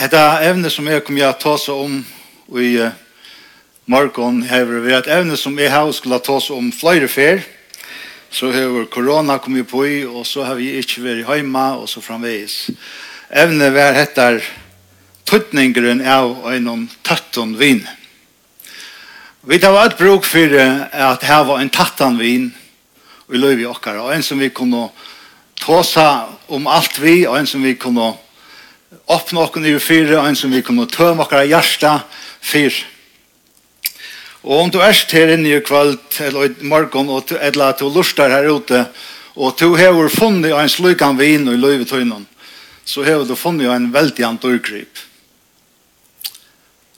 Dette evne som jeg kommer til å ta seg om i uh, morgen hever vi et evne som jeg har skulle ta seg om flere fer. Så hever korona kommet på i, og så har vi ikke vært hjemme, og så framveis. Evne var etter tøtningeren av en tøtten vin. Vi tar et bruk for at her var en tøtten vin i løyvi okkar, og en som vi kunne ta seg om alt vi, og en som vi kunne ta åpne oss i fire, en som vi kommer tømme oss hjertet fire. Og om du er her inne i kveld, eller i morgen, og, eller at du lurer her ute, og du har funnet en slukan vin i løyvetøynen, så har du funnet en veldig antørgrip.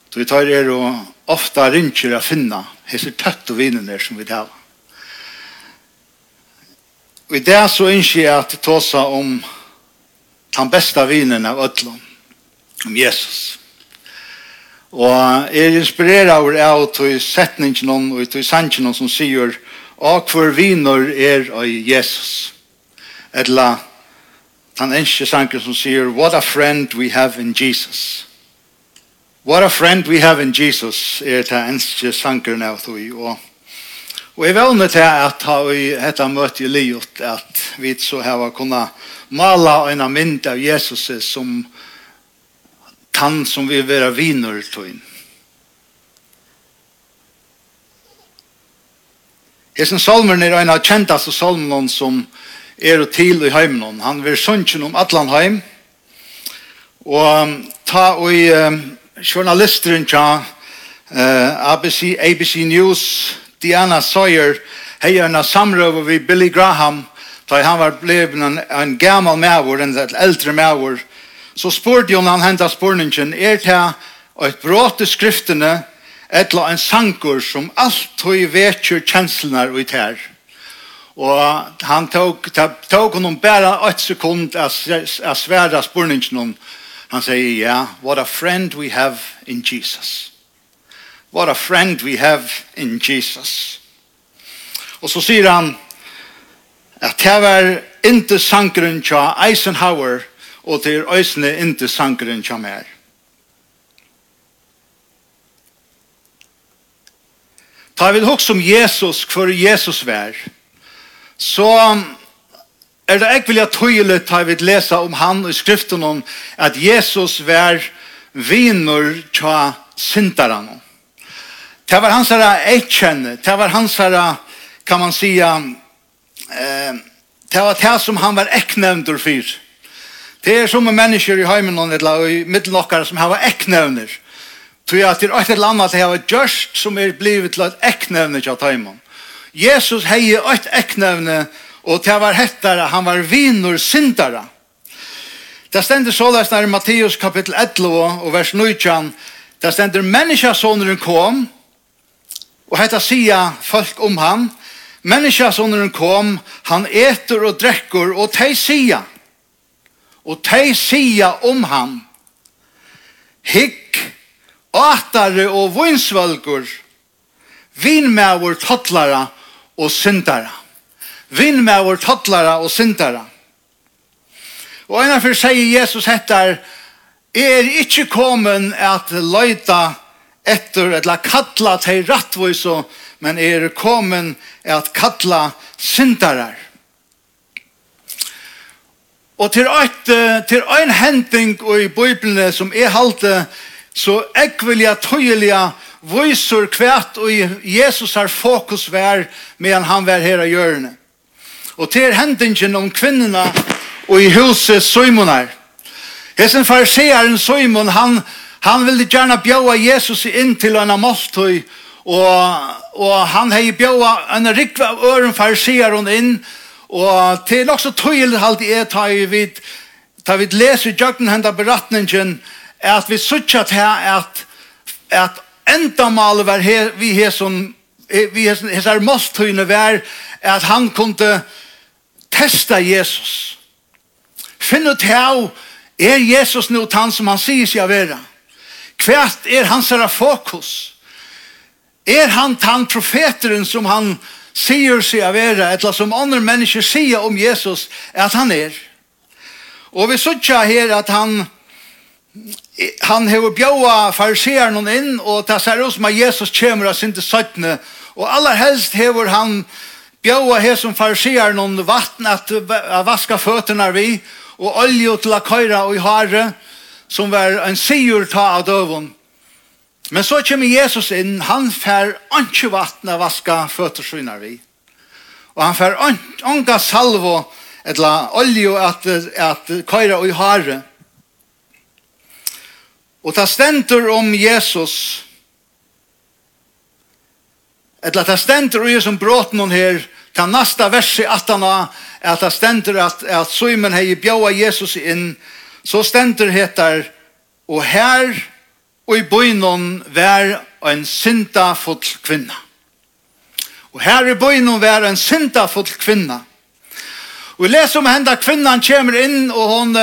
Så vi tar er og ofta ringer å finne hese tøtt og vinene som vi tar. Og i det så ønsker jeg at ta seg om den beste vinen av ødlom, om Jesus. Og jeg er inspirerer over av til setningen og til sannsjen som sier «Og hver viner er av Jesus». Eller den eneste sannsjen som sier «What a friend we have in Jesus». What a friend we have in Jesus er den eneste sannsjen av til og Og jeg vevner til at ha i dette møte i livet at vi så har kunnet male en mynd av Jesus som tann som vi være viner til inn. Hesen salmen er en av kjentaste salmen som er og til i heimen. Han vil sønne om atlan heim. Og ta og i um, journalisteren til uh, ABC, ABC News Diana Sawyer hei en av samrøve vi Billy Graham da han var blevet en, en gammel mæver, en eldre mæver, så spurte hun han hentet spurningen er det et brått i skriftene etla en sanker som alt høy vetjur kjenslene og i tær? Og han tok, tok honom bare et sekund av svære spurningen han sier ja, what a friend we have in Jesus. What a friend we have in Jesus. Og så sier han at det var ikke sankeren til Eisenhower og til øysene ikke sankeren tja mer. Ta vi hokk som Jesus, hvor Jesus vær, så er det ikke vilja tøyle ta vi lesa om han i skriften om at Jesus vær viner tja syndaren om. Det var hans herre etchen, det var hans herre, kan man säga eh det var det som han var eknevndur fyr. Det er som mennesker i heimen og eller i okkar som har var Tror jag at det er ett eller annat det har just som er blivit til ett eknevne till hemmen. Jesus hei ett eknevne, og det var hettare han var vinur syndare. Det stender så lest i Matteus kapitel 11 og vers 19 Det ständer människasonen kom Og hetta sia folk om han, menneskjasånderen kom, han eter og drekker, og tei sia, og tei sia om han, hikk, atare og vinsvalgur, vinmævur tottlara og syndara. Vinmævur tottlara og syndara. Og ennafyr sier Jesus hettar, er ikkje komen at leita etter etla kalla til rattvoiso, men er komen at kalla syndarar. Og til, eit, til ein hending i Bibelen som er halte, så ekvilja tøyelia voisur kvært og Jesus har fokus vær medan han vær her av hjørne. Og til hendingen om kvinnerne og i huset Simonar. Hesen fariseeren Søymon, han Han ville gjerne bjøve Jesus inn til en måltøy, og, og han hei bjøve en rikve av øren farsier hun inn, og til også tøyel halte jeg ta i vi ta vi leser i jøkken henda beretningen, at vi suttet her at, at endamålet var her, vi her som vi hesar mosthøyne var, at han kunne testa Jesus. Finn ut her, er Jesus nu tann som han sier seg å være? Kvært er hans herra fokus? Er han tann profeteren som han sier seg å være, eller som andre mennesker sier om Jesus, at han er? Og vi sier her at han han hever bjaua fariseeren hon inn, og det ser ut som at Jesus kommer av sin til 17. Og aller helst hever han bjaua her som fariseeren hon vatten at, vaska føttene vi, og olje til å køyre og i hare, som var en sigur ta av døven. Men så kommer Jesus inn, han fær vatten av vaska føtter vi. Og han fær anka salvo, etla olje at, at køyra og i hare. Og ta stendur om Jesus, etla ta stendur om som bråten hon her, ta nasta vers i attana, at ta stendur at, at Simon hei bjaua Jesus inn, så stender heter og her og i bøynen vær en synda full kvinna. Og her i bøynen vær en synda full kvinna. Og les om henda kvinnan kommer inn og hon,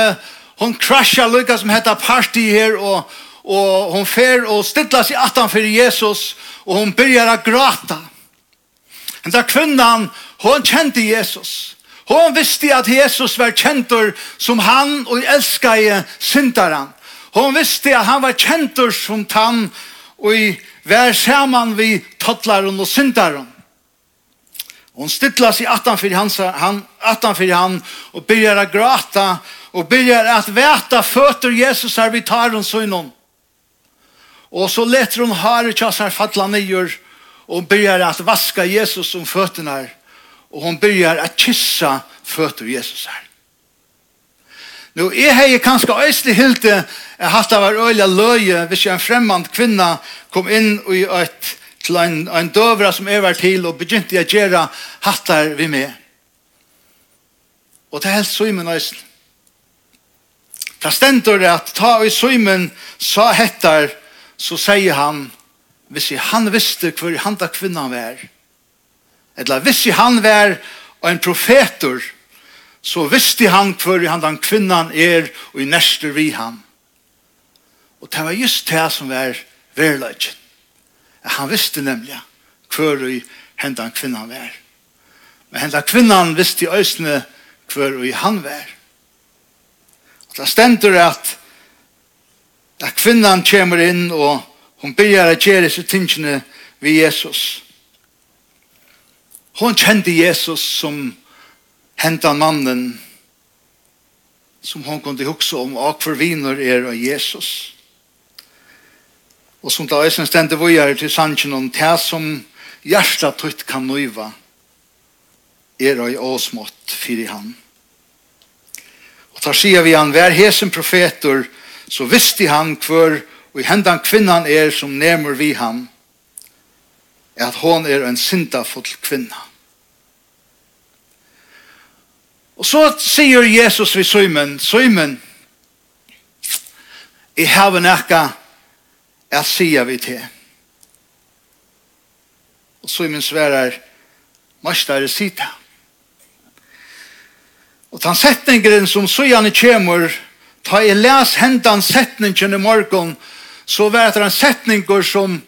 hon crashar lykka som heter party her og, og hon fer og stilla seg atan for Jesus og hon byrjar å grata. Henda kvinnan, hon kjente Jesus. Hon visste at Jesus var kjentur som han og elskade syndaren. Hon visste at han var kjentur som han og i vær saman vi tottlaren og syndaren. Hon stilla sig attan för han, han, attan för han och byrjar att gråta och byrjar att veta fötter Jesus her vi tar så synon. Och så letar hon har i tjassar fatla nyer och byrjar att vaska Jesus om fötterna her och hon byrjar att kyssa fötter Jesus her. Nu er hei kanskje øyslig hilde at hatt av øyla løye hvis en fremmand kvinna kom inn i et til en, en døvra som er var til og begynte å gjøre hattar vi med. Og det helst søymen øysl. Det stender det at ta i søymen sa hettar så sier han hvis han visste hvor han da kvinna var Eller hvis han var en profetor, så visste han hvor han den kvinnan er og i neste vi han. Og det var just det som var verleggen. Han visste nemlig hvor i hendan kvinnan var. Men hendan kvinnan visste i øsne hvor i han var. Og det stender at at kvinnan kommer inn og hun begynner å gjøre seg tingene ved Jesus. Hon kjente Jesus som hentan mannen som hon kunde huxa om og for viner er av Jesus. Och som tar ösen stände vojar till sannsyn om det som hjertet tøtt kan nøyva er av åsmått i han. Og tar sier vi han, vær hesen profetor, så visste han hver og i hendan kvinnan er som nemur vi han at hon er en syndafull kvinna. Og så sier Jesus vi søymen, søymen, i haven ekka, jeg sier vi til. Og søymen sverar, Mastare sita. Og den setningen som Søjane kjemur, ta i les hendan setningen i morgon, så var det en setninger som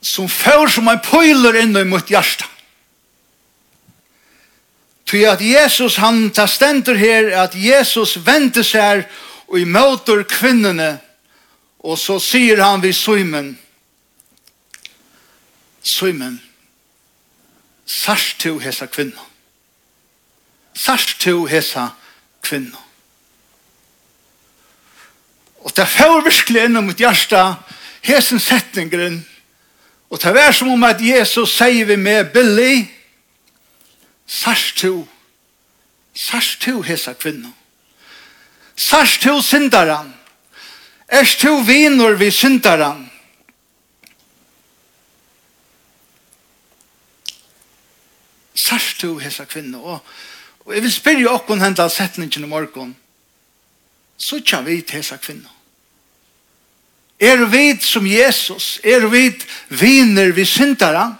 som får som en pøyler inn i mitt hjärsta. Ty at Jesus, han tar stender her, at Jesus venter seg og i møter kvinnene, og så sier han vid søymen, søymen, sars til hesa kvinna. Sars to hesa kvinna. Og det får virkelig innom mitt hjärsta, hesen setningren, Og det er som om at Jesus sier vi med Billy, sørst to, sørst to hesa kvinna. Sørst to syndaran. Erst to vinor vi syndaran. Sørst to hesa kvinna. Og, og jeg vil spyrja hendt av setningen i morgen. Så tja vi til hesa kvinna. Er vi som Jesus? Er vi viner vi syndere?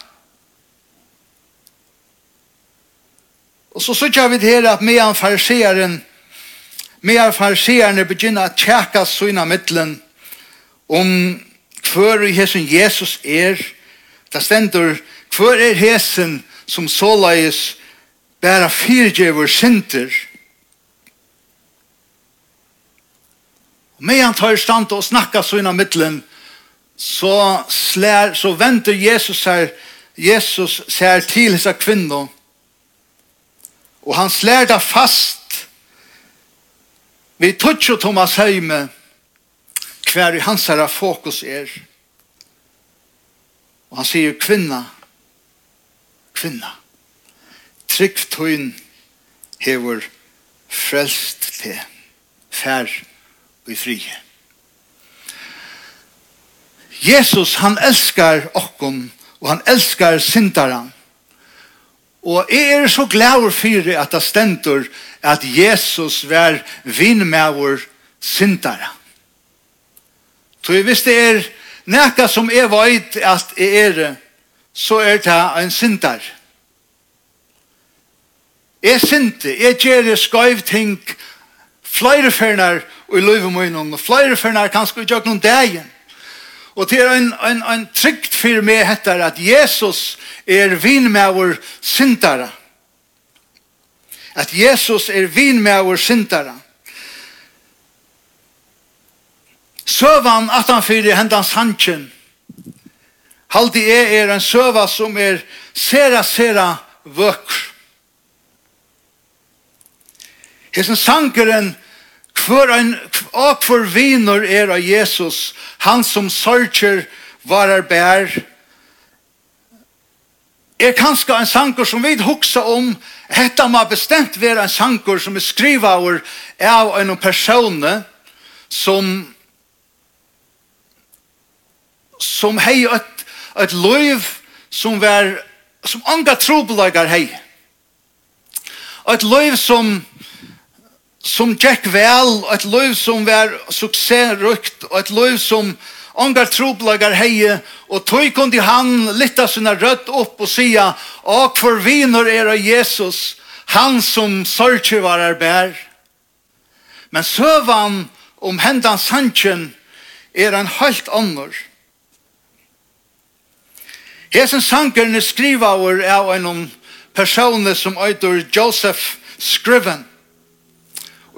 Og så sier vi det her at medan med medan fariseren begynner å tjekke sina middelen om hver hesen Jesus er det stender hver er hesen som såleis bæra fyrtjøver synder og Og med han tar stand og snakker så innan mittlen, så, slær, så venter Jesus her, Jesus ser til hessa kvinno, og han slær det fast vi tøtjo Thomas Heime hver i hans herre fokus er. Og han sier kvinna, kvinna, trygg tøyn hever frelst til færre i fri. Jesus, han elskar okkom, og han elskar syndaran. Og jeg er så glad for at det stendur at Jesus var vinnmauer syndara. Så hvis visste er nekka som jeg vet at jeg er, så er det en syndar. Jeg synte, jeg gjør skøyv ting, flere ferner i løyve munnen, og flere ferner kanskje ikke noen dagen. Og det er en, en, en trygt for meg heter at Jesus er vin med vår syndere. At Jesus er vin med vår syndere. Søvan at han fyrir hendans hanskjen. Haldi er er en søva som er sera, sera vøk. Hesen sankeren hver en og for viner er av Jesus, han som sørger varer bær, er kanskje en sanker som vi huksa om, hetta må bestemt være en sanker som er skriva over av en person som som hei et, et liv som var som anga trobelagar hei. Et liv som som gikk vel, et liv som var suksessrykt, og et liv som ångar troblagar heie, og tog kunde han lytta sina rødt opp og sia, «Ak for viner er av Jesus, han som sørger var er bær». Men søvan om hendans sannsjen er en helt annor. Hesen sankerne skriva er av en person som øyder Joseph Scriven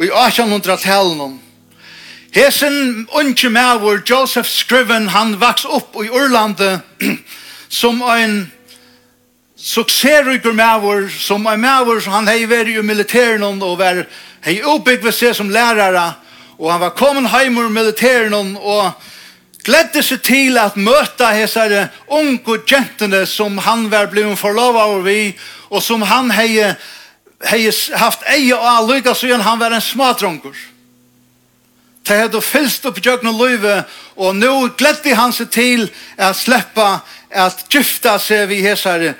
i 1800-talen. Hesen unge mævor, Joseph Scriven, han vaks opp i Urlandet som en suksessrykker mævor, som en mævor som han hei vært i militæren og var hei oppbygg ved seg som lærere, og han var kommet heim ur militæren og gledde seg til at møta hesare unge jentene som han var blevet forlovet over vi, og som han hei hei haft eie og all lykka siden han var en smadrongur. Det hadde fylst opp jøgn og løyve, og nå gledde han seg til å sleppa at gifta seg vi hesare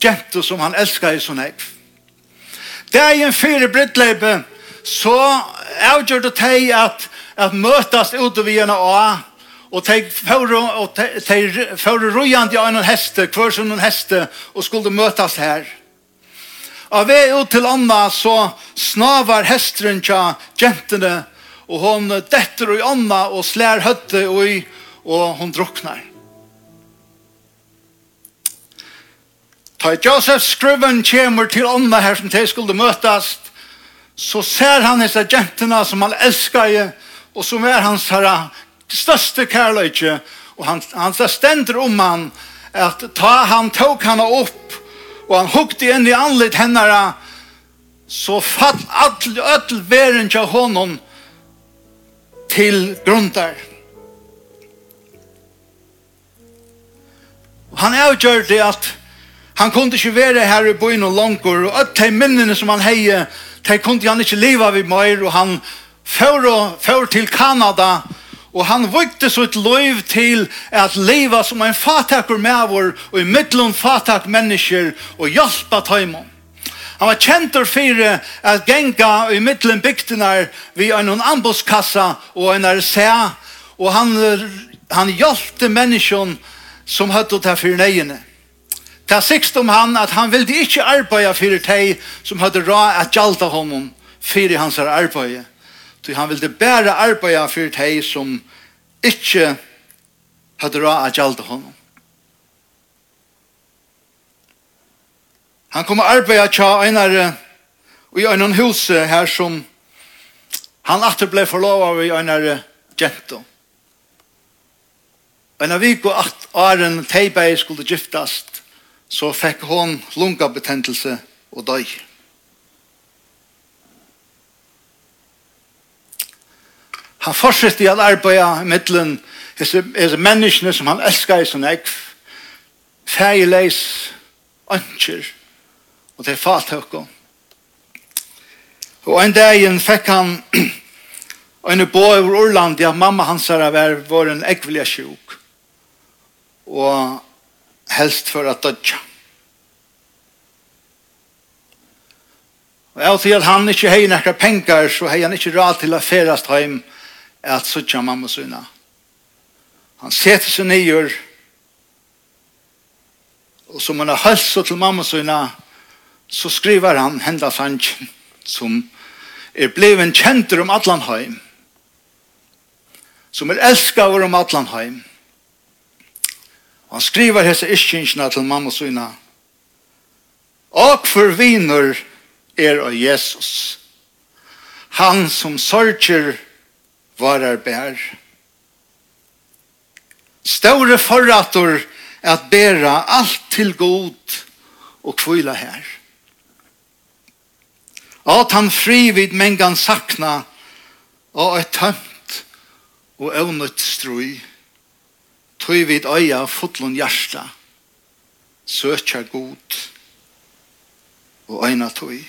gentu som han elskar i sånn ekv. Det er en fire brittleipe, så avgjør det teg at, at møtast ute vi gjennom av og teg føre rujande av en heste, hver som en heste, og skulle møtast her. Av vei ut til Anna så snavar hestren tja jentene, og hon detter i Anna og slær høtte i, og hon druknar. Ta Joseph skruven kjemur til Anna her som de skulle møtast, så ser han disse jentene som han elskar i, og som er hans herra største kærløyke, og han, han stender om han, at ta han tok han opp og han hukte inn i anlit hennara, så fatt all, öll veren til honom til grundar. Han avgjør det at han kunde ikke være her i byen og langer, og öll de minnene som han heie, de kunde han ikke leva vid mer, og han fører, fører til Kanada, og Og han vøkte sitt liv til at leva som en fatakur mævor og i middelen fatak mennesker og hjelpa taimon. Han var kjentur fyrir at genga i middelen bygdenar vi en ambuskassa og en RCA og han, han hjelpte menneskjon som høtt ta fyrir neiene. Ta sikst om han at han ville ikkje arbeida fyrir teg som høtt ra at gjalda honom fyrir hans arbeid. Så han ville bare arbeide for de som ikke hadde råd å gjelde honom. Han kom å arbeide tja og i einan hus her som han atter ble forlova av i Einar gento. Eina vik og at Aren Teibei skulle giftast, så fikk hon lungabetentelse og døy. Han fortsetter i all arbeid i middelen er menneskene som han elsker i sin ekv. Fægeleis ønsker og det er fatøkken. Og en dag fikk han en bo over Orlandi ja, mamma hans har vært var en ekvelige sjuk. Og helst for at dødja. Og jeg til at han ikke har nekka penger, så har han ikke råd til å ferast heim er at suttja mamma sina. Han setter seg nyer, og som han har hølst til mamma sina, så skriver han henda sangen, som er bleven kjenter om Atlanheim, som er elskaver om Atlanheim. Han skriver hese iskinsjene til mamma sina, og for viner er av Jesus. Han som sørger varar bær. Ståre forrator at bæra alt til god og kvila her. At han fri vid mengan sakna og et tømt og evnet strui tøy vid øya fotlun hjarta søkja god og øyna tøy.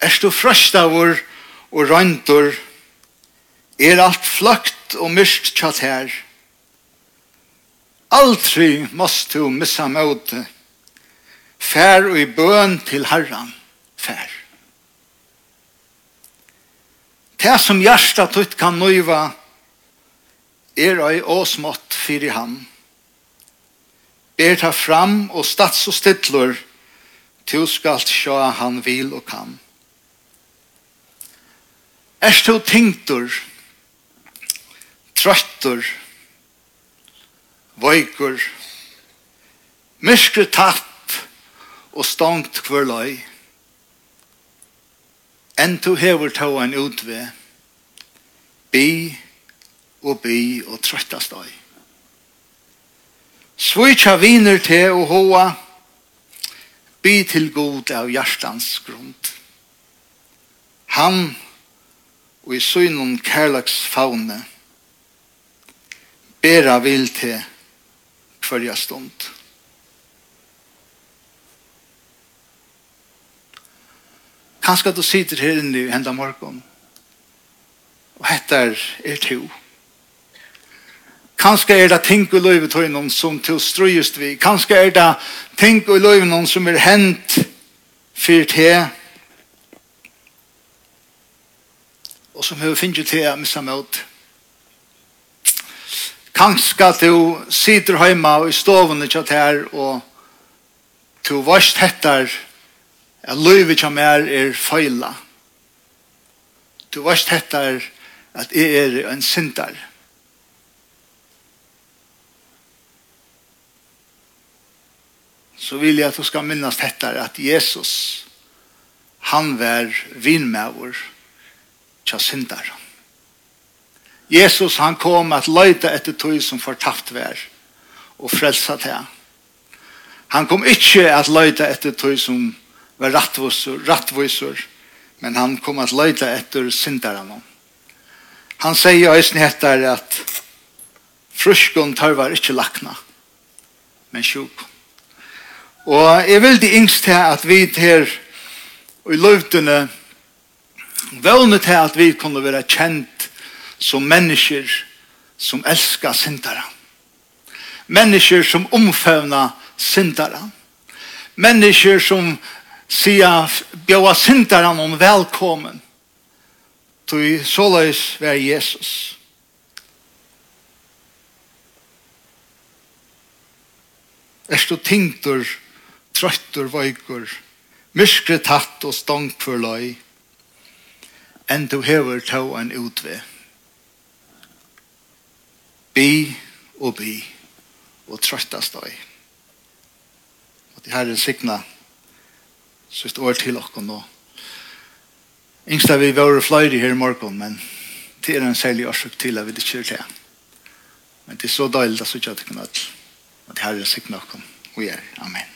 Erst du frøsta vår og røyndur, er alt fløkt og myrkt tjatt her. Aldri måst du missa møte, fær og i bøn til herran, fær. Det som hjärsta tutt kan nøyva, er ei åsmått fyrir han. Ber ta fram og stats og stidtlor, til skalt sjå han vil og kan. Er du tingtur, trøttur, vøykur, myskre tatt og stongt hver løy? enn du hever tå en utve, bi og bi og trøttast døy. Svitja viner te og hoa, bi til god av hjertans grunn. Han og i synen kærlaks faune bera vil til hverja stund. Kanskje du sitter her inne i henda morgon og hettar er to. Kanskje er det ting i løyvet noen som til strøyest vi. Kanskje er det ting i løyvet som er hent fyrt her og som har finnet til å missa mot. Kanskje du sitter hjemme og i og kjatt her og du varst hettar at livet til meg er feila. Du varst hettar at jeg er en syndar. Så vil jeg at du skal minnes hettar at Jesus han var vinmævor tja syndar. Jesus han kom at leita etter tog som fortapt vær og frelsa til han. Kom ikkje at leita etter tog som var rattvisor, rattvisor men han kom at leita etter syndar Han sier i eisen heter at fruskon tarvar ikkje lakna, men sjuk. Og jeg vil de yngst her at vi her og i løvdene Vånet til at vi kunne være kjent som mennesker som elskar syndere. Mennesker som omføvna syndere. Mennesker som sier bjøa syndere om velkommen. Så såleis være Jesus. Er du tingtur, trøttur, vøykur, myskre tatt og stangfurløy, enn du hever ta en utve. Bi og bi og trøttast deg. Og det her er sikna sist år til okkur nå. Yngsta vi var fløyre her i morgen, men det er en særlig årsøk til at vi ikke er til. Men det er så døylig at vi ikke har til knall. Og det her er sikna okken. Og jeg, amen.